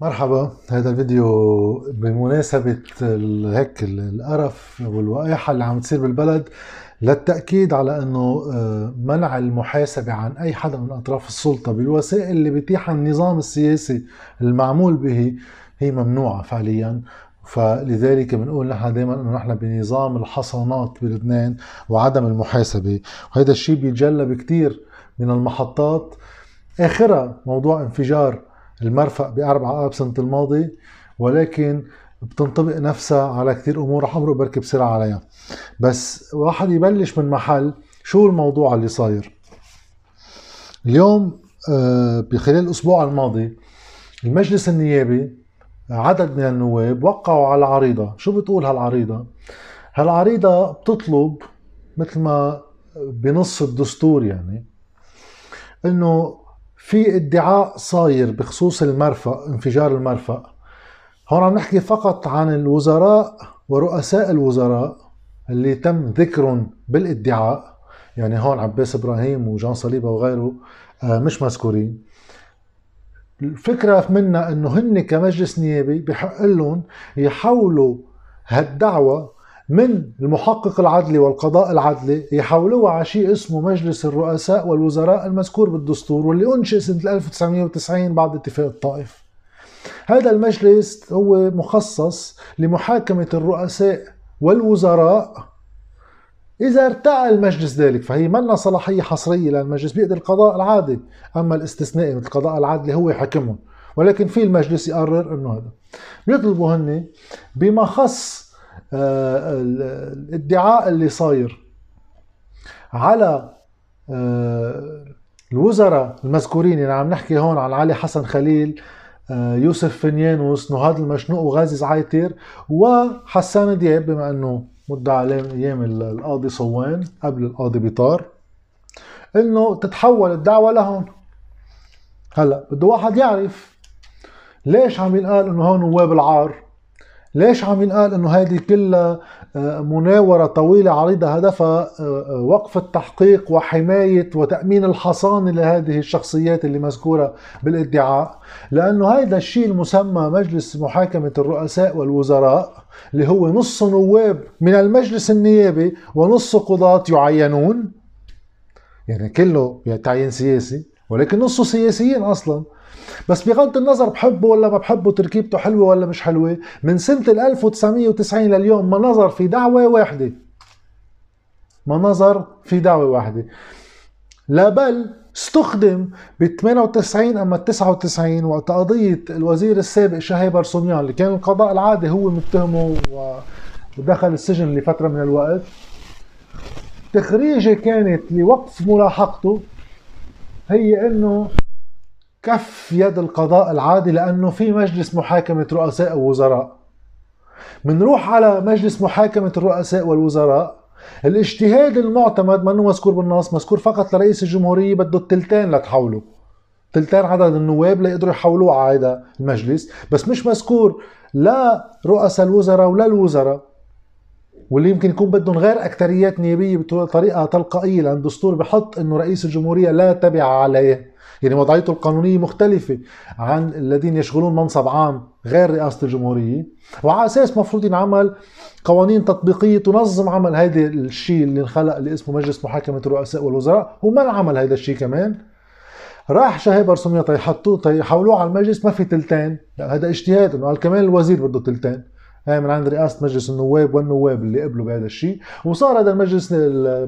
مرحبا هذا الفيديو بمناسبة هيك القرف والوقاحة اللي عم تصير بالبلد للتأكيد على أنه آه، منع المحاسبة عن أي حدا من أطراف السلطة بالوسائل اللي بيتيحها النظام السياسي المعمول به هي ممنوعة فعليا. فلذلك بنقول نحن دائما إنه نحن بنظام الحصانات بلبنان وعدم المحاسبة. وهذا الشيء بيتجلى بكثير من المحطات. اخرها موضوع انفجار المرفق بأربعة آب سنة الماضي ولكن بتنطبق نفسها على كثير أمور رح أمرق بركي بسرعة عليها. بس واحد يبلش من محل شو الموضوع اللي صاير؟ اليوم آه، بخلال الأسبوع الماضي المجلس النيابي عدد من النواب وقعوا على عريضة. شو بتقول هالعريضة؟ هالعريضة بتطلب مثل ما بنص الدستور يعني إنه في ادعاء صاير بخصوص المرفأ انفجار المرفأ. هون عم نحكي فقط عن الوزراء ورؤساء الوزراء اللي تم ذكرهم بالادعاء. يعني هون عباس إبراهيم وجان صليبة وغيره آه، مش مذكورين. الفكرة منا إنه هن كمجلس نيابي بحق لهم يحولوا هالدعوة من المحقق العدلي والقضاء العدلي يحولوها على شيء اسمه مجلس الرؤساء والوزراء المذكور بالدستور واللي أنشئ سنة 1990 بعد اتفاق الطائف. هذا المجلس هو مخصص لمحاكمة الرؤساء والوزراء. إذا ارتأى المجلس ذلك فهي منا صلاحية حصرية للمجلس بيقدر القضاء العادي أما الاستثنائي مثل القضاء العادلي هو يحكمهم ولكن في المجلس يقرر إنه هذا. بيطلبوا هن بما خص الادعاء اللي صاير على آه، الوزراء المذكورين يعني عم نحكي هون عن علي حسن خليل آه، يوسف فنيانوس نهاد المشنوق وغازي زعيتر وحسان دياب بما إنه مدة عليه أيام القاضي صوان قبل القاضي بيطار إنه تتحول الدعوة لهون. هلأ بده واحد يعرف ليش عم ينقال إنه هون نواب العار ليش عم ينقال إنه هذه كلها آه، مناورة طويلة عريضة؟ هدفها آه، آه، وقف التحقيق وحماية وتأمين الحصانة لهذه الشخصيات اللي مذكورة بالادعاء. لأنه هذا الشيء المسمى مجلس محاكمة الرؤساء والوزراء اللي هو نص نواب من المجلس النيابي ونص قضاة يعينون. يعني كله تعيين سياسي ولكن نصه سياسيين أصلا. بس بغض النظر بحبه ولا ما بحبه تركيبته حلوة ولا مش حلوة من سنة 1990 لليوم ما نظر في دعوة واحدة. ما نظر في دعوة واحدة. لا بل استخدم ب 98 أما 99 وقت قضية الوزير السابق شهي برسوميان اللي كان القضاء العادي هو متهمه ودخل السجن لفترة من الوقت. تخريجه كانت لوقف ملاحقته هي إنه كف يد القضاء العادي لأنه في مجلس محاكمة رؤساء ووزراء. منروح على مجلس محاكمة الرؤساء والوزراء الاجتهاد المعتمد منه مذكور بالنص مذكور فقط لرئيس الجمهورية بده التلتين لتحوله. تلتين عدد النواب ليقدروا يحولوه على هذا المجلس بس مش مذكور لا رؤساء الوزراء ولا الوزراء. واللي يمكن يكون بدهم غير أكثريات نيابية بطريقة تلقائية لأن الدستور بحط إنه رئيس الجمهورية لا تبع عليه. يعني وضعيته القانونية مختلفة عن الذين يشغلون منصب عام غير رئاسة الجمهورية. وعلى أساس مفروض ينعمل قوانين تطبيقية تنظم عمل هذا الشيء اللي انخلق اللي اسمه مجلس محاكمة الرؤساء والوزراء وما انعمل هذا الشيء كمان. راح شهاب رسومية تيحطوه تيحولوه على المجلس ما في تلتين. لا هذا اجتهاد إنه قال كمان الوزير بده تلتين. هاي من عند رئاسة مجلس النواب والنواب اللي قبلوا بهذا الشيء. وصار هذا المجلس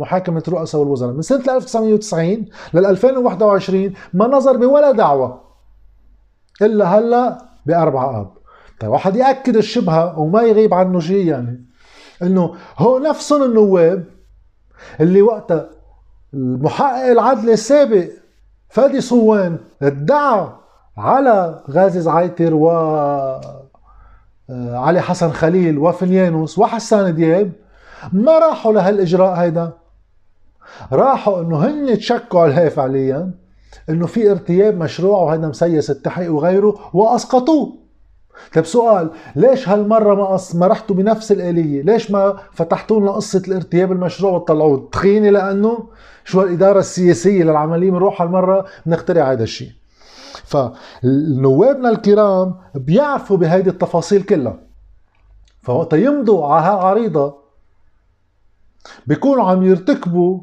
محاكمة الرؤساء والوزراء. من سنة 1990 لل 2021 ما نظر بولا دعوة إلا هلا بأربعة آب. طيب واحد يأكد الشبهة وما يغيب عنه شيء يعني. إنه هو نفسهم النواب اللي وقتها المحقق العدل السابق فادي صوان ادعى على غازي زعيتر و علي حسن خليل وفنيانوس وحسان دياب ما راحوا لهالإجراء هيدا راحوا إنه هن تشكوا عليه فعليا إنه في ارتياب مشروع وهذا مسيس التحقيق وغيره وأسقطوه طيب سؤال ليش هالمرة ما أص... ما رحتوا بنفس الآلية؟ ليش ما فتحتوا لنا قصة الارتياب المشروع وطلعوه؟ تخيني لأنه شو الإدارة السياسية للعملية بنروح هالمرة بنخترع هذا الشيء. فالنوابنا الكرام بيعرفوا بهيدي التفاصيل كلها. فوقت يمضوا على هالعريضة بيكونوا عم يرتكبوا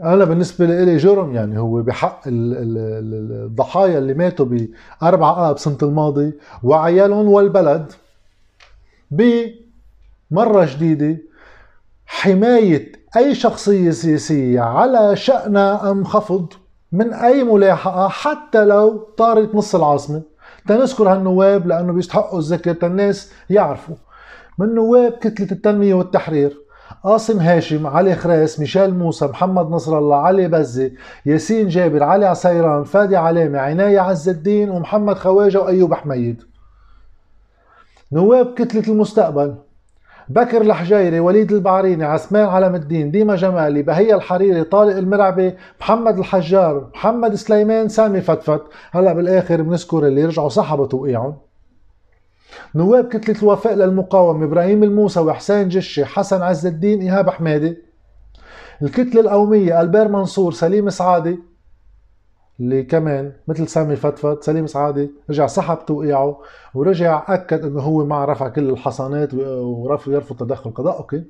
أنا بالنسبة لي جرم يعني هو بحق الضحايا اللي ماتوا ب 4 اب سنة الماضي وعيالهم والبلد بمره جديدة حماية أي شخصية سياسية على شأنها أم خفض. من أي ملاحقة حتى لو طارت نص العاصمة. تنذكر هالنواب لأنه بيستحقوا الذكر تالناس يعرفوا. من نواب كتلة التنمية والتحرير قاسم هاشم علي خريس ميشيل موسى محمد نصر الله علي بزي ياسين جابر علي عسيران فادي علامة عناية عز الدين ومحمد خواجة وأيوب حميد نواب كتلة المستقبل بكر الحجيري وليد البعريني عثمان علم الدين ديما جمالي بهية الحريري طارق المرعبي محمد الحجار محمد سليمان سامي فتفت. هلا بالآخر بنذكر اللي رجعوا سحبوا توقيعهم. نواب كتلة الوفاء للمقاومة إبراهيم الموسى حسين جشي حسن عز الدين إيهاب حمادي الكتلة القومية ألبير منصور سليم سعادي. اللي كمان مثل سامي فتفت سليم سعادي رجع سحب توقيعه ورجع أكد أنه هو مع رفع كل الحصانات ورفض يرفض تدخل أوكي.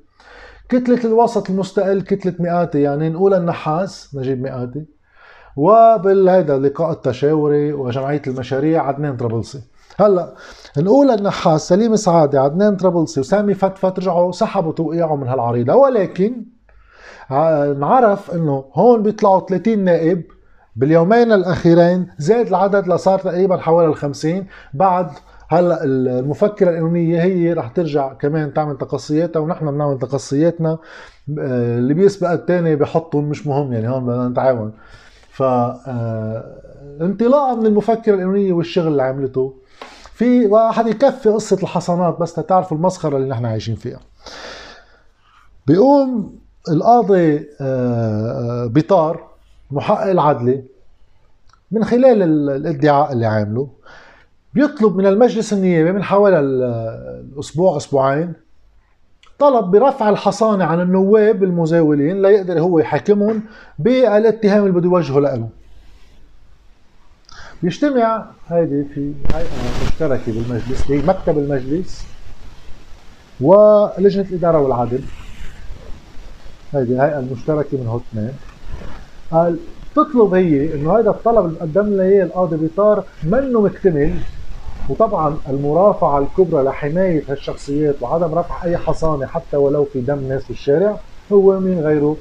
كتلة الوسط المستقل كتلة مئاتي يعني نقول النحاس نجيب مئاتي. وبالهيدا اللقاء التشاوري وجمعية المشاريع عدنان طرابلسي. هلأ نقول النحاس سليم سعادة عدنان طرابلسي وسامي فتفت رجعوا سحبوا توقيعهم من هالعريضة. ولكن نعرف إنه هون بيطلعوا 30 نائب باليومين الأخيرين زاد العدد لصار تقريبا حوالي ال 50 بعد هلأ المفكرة القانونيه هي رح ترجع كمان تعمل تقصياتها ونحن بنعمل تقصياتنا. آه، اللي بيسبق الثاني بحطهم مش مهم يعني هون بدنا نتعاون. ف آه، انطلاقا من المفكرة القانونيه والشغل اللي عملته. في واحد يكفي قصة الحصانات بس تعرفوا المسخرة اللي نحن عايشين فيها. بيقوم القاضي آه، بيطار. محقق العدلي من خلال الادعاء اللي عامله. بيطلب من المجلس النيابي من حوالي الأسبوع أسبوعين طلب برفع الحصانة عن النواب المزاولين ليقدر هو يحاكمهم بالاتهام اللي بده يوجهه له بيجتمع هيدي في هيئه مشتركة بالمجلس هي مكتب المجلس ولجنة الإدارة والعدل. هيدي الهيئه المشتركه من هو اثنين قال تطلب هي إنه هذا الطلب اللي قدم لها اياه القاضي بيطار منه مكتمل. وطبعا المرافعة الكبرى لحماية هالشخصيات وعدم رفع أي حصانة حتى ولو في دم ناس في الشارع هو من غيره.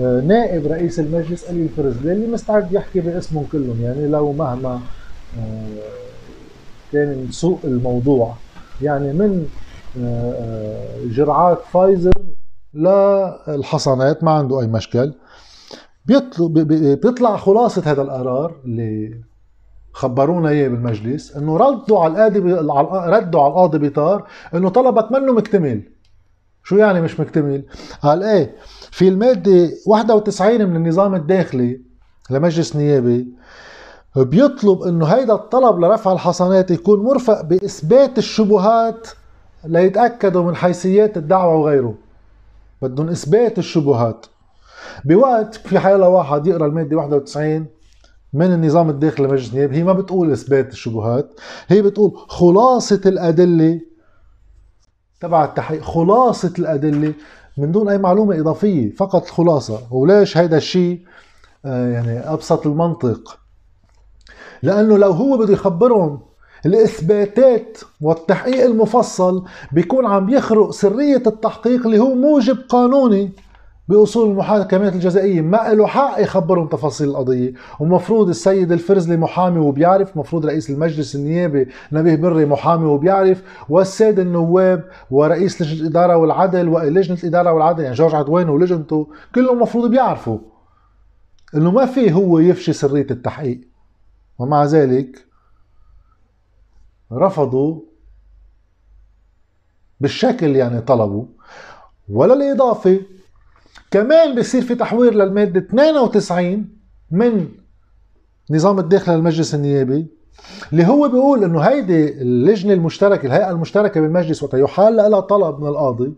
آه، نائب رئيس المجلس قليل فرزلي اللي مستعد يحكي باسمهم كلهم يعني لو مهما آه، كان سوء الموضوع. يعني من آه، جرعات فايزر للحصانات ما عنده أي مشكل. بيطلع خلاصة هذا القرار اللي خبرونا إياه بالمجلس إنه ردوا على القاضي ردوا على القاضي بيطار إنه طلبك منه مكتمل. شو يعني مش مكتمل؟ قال إيه في المادة 91 من النظام الداخلي لمجلس نيابي بيطلب إنه هيدا الطلب لرفع الحصانات يكون مرفق بإثبات الشبهات ليتأكدوا من حيثيات الدعوة وغيره. بدهم إثبات الشبهات. بوقت في حيلا واحد يقرأ المادة 91 من النظام الداخلي لمجلس النيابه هي ما بتقول إثبات الشبهات هي بتقول خلاصة الأدلة تبع التحقيق خلاصة الأدلة من دون أي معلومة إضافية فقط الخلاصه وليش هيدا الشيء آه، يعني أبسط المنطق؟ لأنه لو هو بده يخبرهم الإثباتات والتحقيق المفصل بيكون عم يخرق سرية التحقيق اللي هو موجب قانوني. بأصول المحاكمات الجزائية. ما له حق يخبرهم تفاصيل القضية. ومفروض السيد الفرزلي محامي وبيعرف مفروض رئيس المجلس النيابي نبيه بري محامي وبيعرف والساده النواب ورئيس لجنة الإدارة والعدل ولجنه الإدارة والعدل يعني جورج عدوان ولجنته كلهم مفروض بيعرفوا إنه ما في هو يفشي سرية التحقيق. ومع ذلك رفضوا بالشكل يعني طلبوا ولا الإضافة كمان بصير في تحوير للمادة 92 من نظام الداخل للمجلس النيابي اللي هو بيقول إنه هيدي اللجنة المشتركة الهيئة المشتركة بالمجلس وقت يحال لها طلب من القاضي.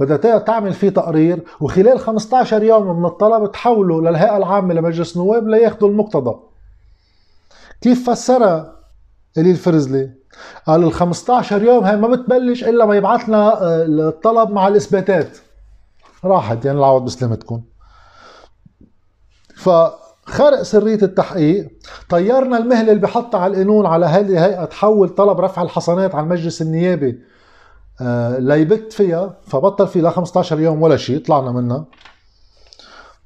بدها تعمل فيه تقرير وخلال 15 يوم من الطلب تحوله للهيئة العامة لمجلس النواب لياخذوا المقتضى. كيف فسرها إلي الفرزلي؟ قال ال 15 يوم هاي ما بتبلش إلا ما يبعث لنا آه، الطلب مع الإثباتات. راحت يعني العوض بسلامتكم فخرق سرية التحقيق طيرنا المهلة اللي بحطها على القانون على هذه الهيئة تحول طلب رفع الحصانات على المجلس النيابي آه ليبت فيها فبطل في لا 15 يوم ولا شيء طلعنا منها.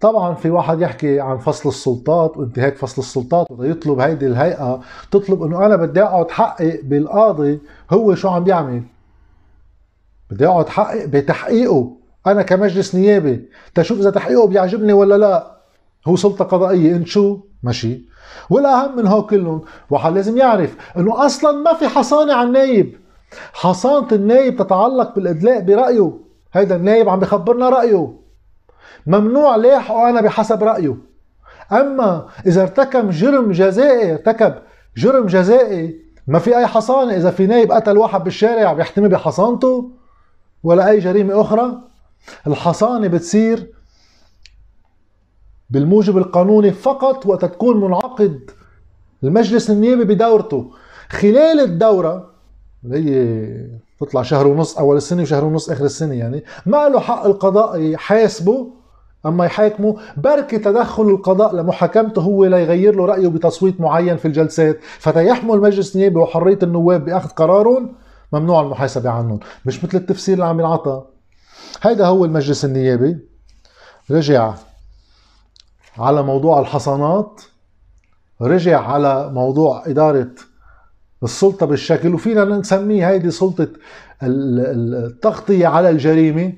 طبعا في واحد يحكي عن فصل السلطات وانتهاك فصل السلطات وده يطلب هيدي الهيئة تطلب إنه أنا بدي أقعد حقق بالقاضي هو شو عم بيعمل؟ بدي أقعد حقق بتحقيقه. أنا كمجلس نيابي تشوف إذا تحقيقه بيعجبني ولا لا. هو سلطة قضائية إنت شو؟ ماشي. والأهم من هو كلهم واحد لازم يعرف إنه أصلا ما في حصانة على النايب. حصانة النايب تتعلق بالإدلاء برأيه. هيدا النايب عم بخبرنا رأيه. ممنوع لاحقه أنا بحسب رأيه. أما إذا ارتكب جرم جزائي ارتكب جرم جزائي ما في أي حصانة. إذا في نايب قتل واحد بالشارع بيحتمي بحصانته ولا أي جريمة أخرى الحصانة بتصير بالموجب القانوني فقط وقت تكون منعقد المجلس النيابي بدورته. خلال الدورة اللي هي تطلع شهر ونص أول السنة وشهر ونص آخر السنة يعني ما له حق القضاء يحاسبه أما يحاكمه بركي تدخل القضاء لمحاكمته هو ليغير له رأيه بتصويت معين في الجلسات. فتيحمل المجلس النيابي وحرية النواب بأخذ قرارهم ممنوع المحاسبة عنهم. مش مثل التفسير اللي عم ينعطى. هيدا هو المجلس النيابي. رجع على موضوع الحصانات رجع على موضوع إدارة السلطة بالشكل وفينا نسميه هيدي سلطة التغطية على الجريمة.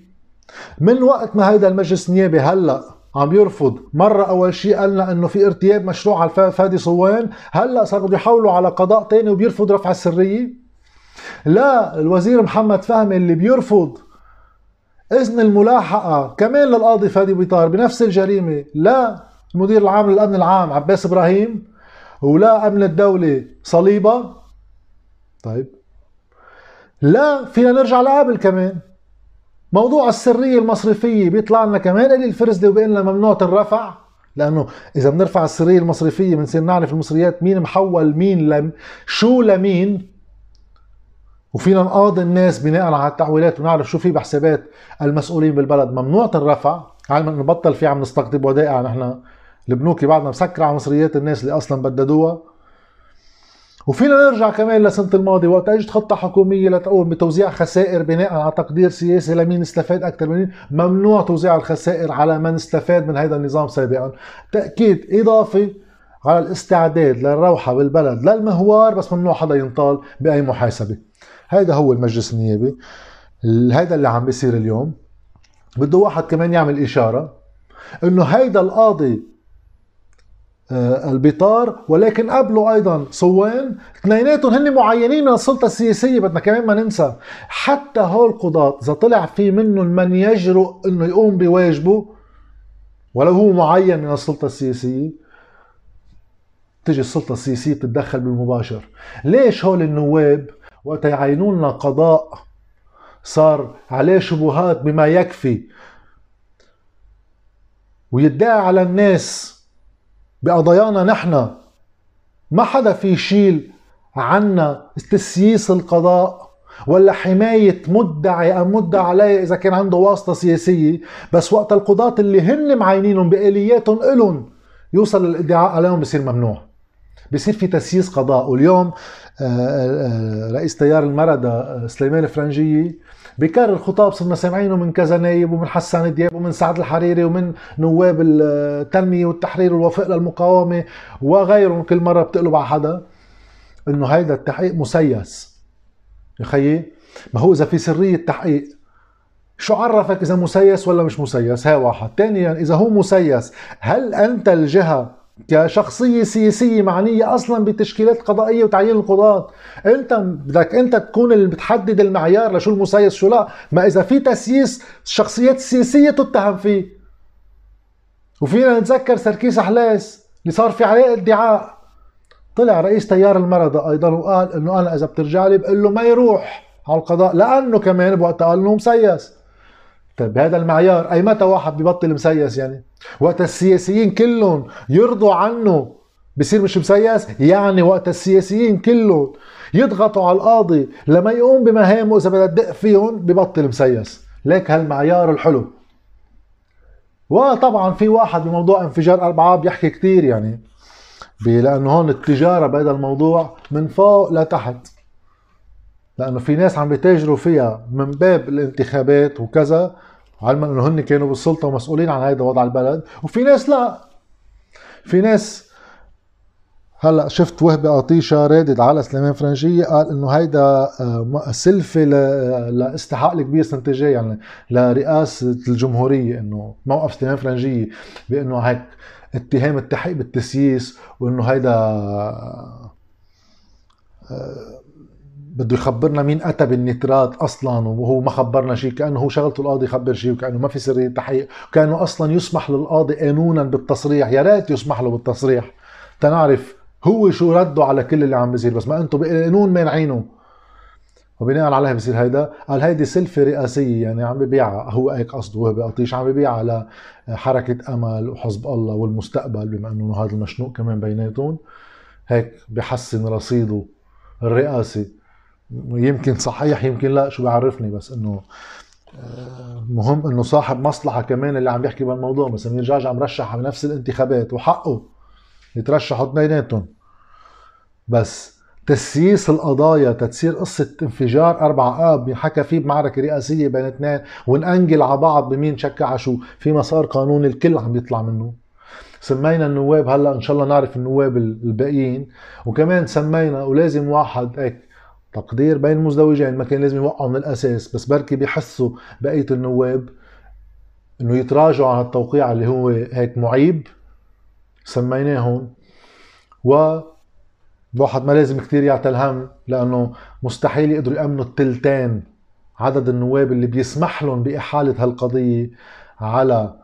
من وقت ما هيدا المجلس النيابي هلأ عم يرفض مرة أول شيء قالنا إنه في ارتياب مشروع على فادي صوان هلأ صاروا بيحاولوا على قضاء تاني وبيرفض رفع السرية. لا الوزير محمد فهمي اللي بيرفض إذن الملاحقة كمان للقاضي فادي بيطار بنفس الجريمة لا المدير العام للأمن العام عباس إبراهيم ولا أمن الدولة صليبة. طيب. لا فينا نرجع لقبل كمان. موضوع السرية المصرفية بيطلع لنا كمان قليل الفرزدي وبيقول لنا ممنوع الرفع لأنه إذا بنرفع السرية المصرفية بنصير نعرف المصريات مين محول مين لم شو لمين. وفينا نقاضي الناس بناء على التعويلات ونعرف شو في بحسابات المسؤولين بالبلد. ممنوع الرفع علما انه بطل في عم نستقطب ودائع. نحن البنوك بعدنا مسكرة على مصريات الناس اللي أصلا بددوها. وفينا نرجع كمان لسنة الماضي. وقت إجت خطة حكومية لتقوم بتوزيع خسائر بناء على تقدير سياسي لمين استفاد أكثر من مين ممنوع توزيع الخسائر على من استفاد من هذا النظام سابقا. تأكيد إضافي على الاستعداد للروحة بالبلد للمهوار بس ممنوع حدا ينطال بأي محاسبة. هذا هو المجلس النيابي. هذا اللي عم بيصير اليوم. بده واحد كمان يعمل إشارة إنه هيدا القاضي آه، البطار ولكن قبله أيضا صوان اثنيناتهم هن معينين من السلطة السياسية بدنا كمان ما ننسى. حتى هول القضاة إذا طلع في منهم من يجرؤ إنه يقوم بواجبه ولو هو معين من السلطة السياسية تجي السلطة السياسية تتدخل بالمباشر. ليش هول النواب وقت يعينوا لنا قضاء. صار عليه شبهات بما يكفي. ويدعي على الناس بقضايانا نحن. ما حدا في يشيل عنا تسييس القضاء ولا حماية مدعي أو مدعى عليه إذا كان عنده واسطة سياسية. بس وقت القضاة اللي هن معينينهم بآلياتهم إلهم يوصل الإدعاء عليهم بصير ممنوع. بصير في تسييس قضاء. واليوم آه، آه، رئيس تيار المردة آه، سليمان الفرنجية بكرر خطاب صرنا سامعينه من كذا نايب ومن حسان دياب ومن سعد الحريري ومن نواب التنمية والتحرير والوفاء للمقاومة وغيرهم. كل مرة بتقلب على حدا إنه هيدا التحقيق مسيس. يا خيي ما هو إذا في سرية تحقيق شو عرفك إذا مسيس ولا مش مسيس؟ هاي واحد. ثانيا إذا هو مسيس هل أنت الجهة كشخصية سياسية معنية أصلا بالتشكيلات القضائية وتعيين القضاة. أنت بدك أنت تكون اللي بتحدد المعيار لشو المسيس شو لا. ما إذا في تسييس الشخصيات السياسية تتهم فيه. وفينا نتذكر سركيس أحلاس اللي صار في عليه ادعاء. طلع رئيس تيار المرضى أيضا وقال إنه أنا إذا بترجع لي بقول له ما يروح على القضاء لأنه كمان بوقتها قال إنه مسيس. طيب بهذا المعيار. أي متى واحد ببطل مسيس يعني؟ وقت السياسيين كلهم يرضوا عنه بصير مش مسيس يعني وقت السياسيين كلهم يضغطوا على القاضي لما يقوم بمهامه إذا بدها تدق فيهم ببطل مسيس. ليك هالمعيار الحلو. وطبعا في واحد بموضوع انفجار اربعه بيحكي كثير يعني لأنه هون التجارة بهذا الموضوع من فوق لتحت لأنه في ناس عم بيتاجروا فيها من باب الانتخابات وكذا علما انه هن كانوا بالسلطة ومسؤولين عن هذا وضع البلد؟ وفي ناس لا. في ناس هلأ شفت وهبة قطيشة رادد على سليمان فرنجيه قال إنه هيدا آه، سلفة لاستحقاق الكبير سنه الجاي يعني لرئاسة الجمهورية إنه موقف سليمان فرنجيه بإنه هيك اتهام التحقيق بالتسييس وإنه هيدا آه، بده يخبرنا مين أتى بالنترات أصلا وهو ما خبرنا شيء كأنه هو شغلته القاضي يخبر شيء وكأنه ما في سريه تحقيق وكأنه أصلا يسمح للقاضي قانونا بالتصريح يا ريت يسمح له بالتصريح. تنعرف هو شو رده على كل اللي عم بيصير بس ما أنتم بقانون مانعينه وبناء عليها بصير هيدا قال هيدي سلفة رئاسية يعني عم ببيعها هو هيك قصده هو بقطيش عم ببيعها لحركة أمل وحزب الله والمستقبل بما أنه هذا المشنوق كمان بيناتهم. هيك بحسن رصيده الرئاسي. يمكن صحيح يمكن لا شو بيعرفني بس إنه آه، مهم إنه صاحب مصلحة كمان اللي عم يحكي بالموضوع بس سمير جعجع مرشح بنفس الانتخابات وحقه يترشحوا اثنيناتهم. بس تسييس القضايا تتصير قصة انفجار أربع آب حكى فيه بمعركة رئاسية بين اثنين ونأنجل على بعض بمين شكع شو في مسار قانوني الكل عم يطلع منه. سمينا النواب هلأ إن شاء الله نعرف النواب الباقيين. وكمان سمينا ولازم واحد هيك تقدير بين المزدوجين ما كان لازم يوقعوا من الأساس بس بركي بيحسوا بقية النواب إنه يتراجعوا عن التوقيع اللي هو هيك معيب سميناهم. و الواحد ما لازم كثير يعتل هم لأنه مستحيل يقدروا يأمنوا التلتين عدد النواب اللي بيسمح لهم بإحالة هالقضية على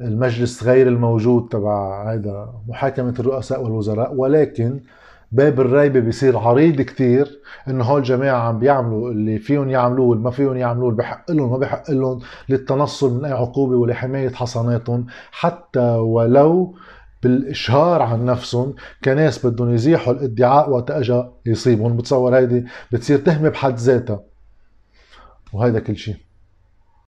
المجلس غير الموجود تبع هذا محاكمة الرؤساء والوزراء. ولكن باب الريبة بيصير عريض كتير انه هول الجماعة عم بيعملوا اللي فيهم يعملوه واللي ما فيهم يعملوه اللي بحق لهم ما بحق لهم للتنصل من أي عقوبة ولحماية حصاناتهم. حتى ولو بالإشهار عن نفسهم كناس بدهم يزيحوا الإدعاء وقت اجى يصيبهم. بتصور هيدي بتصير تهمة بحد ذاتها. وهيدا كل شيء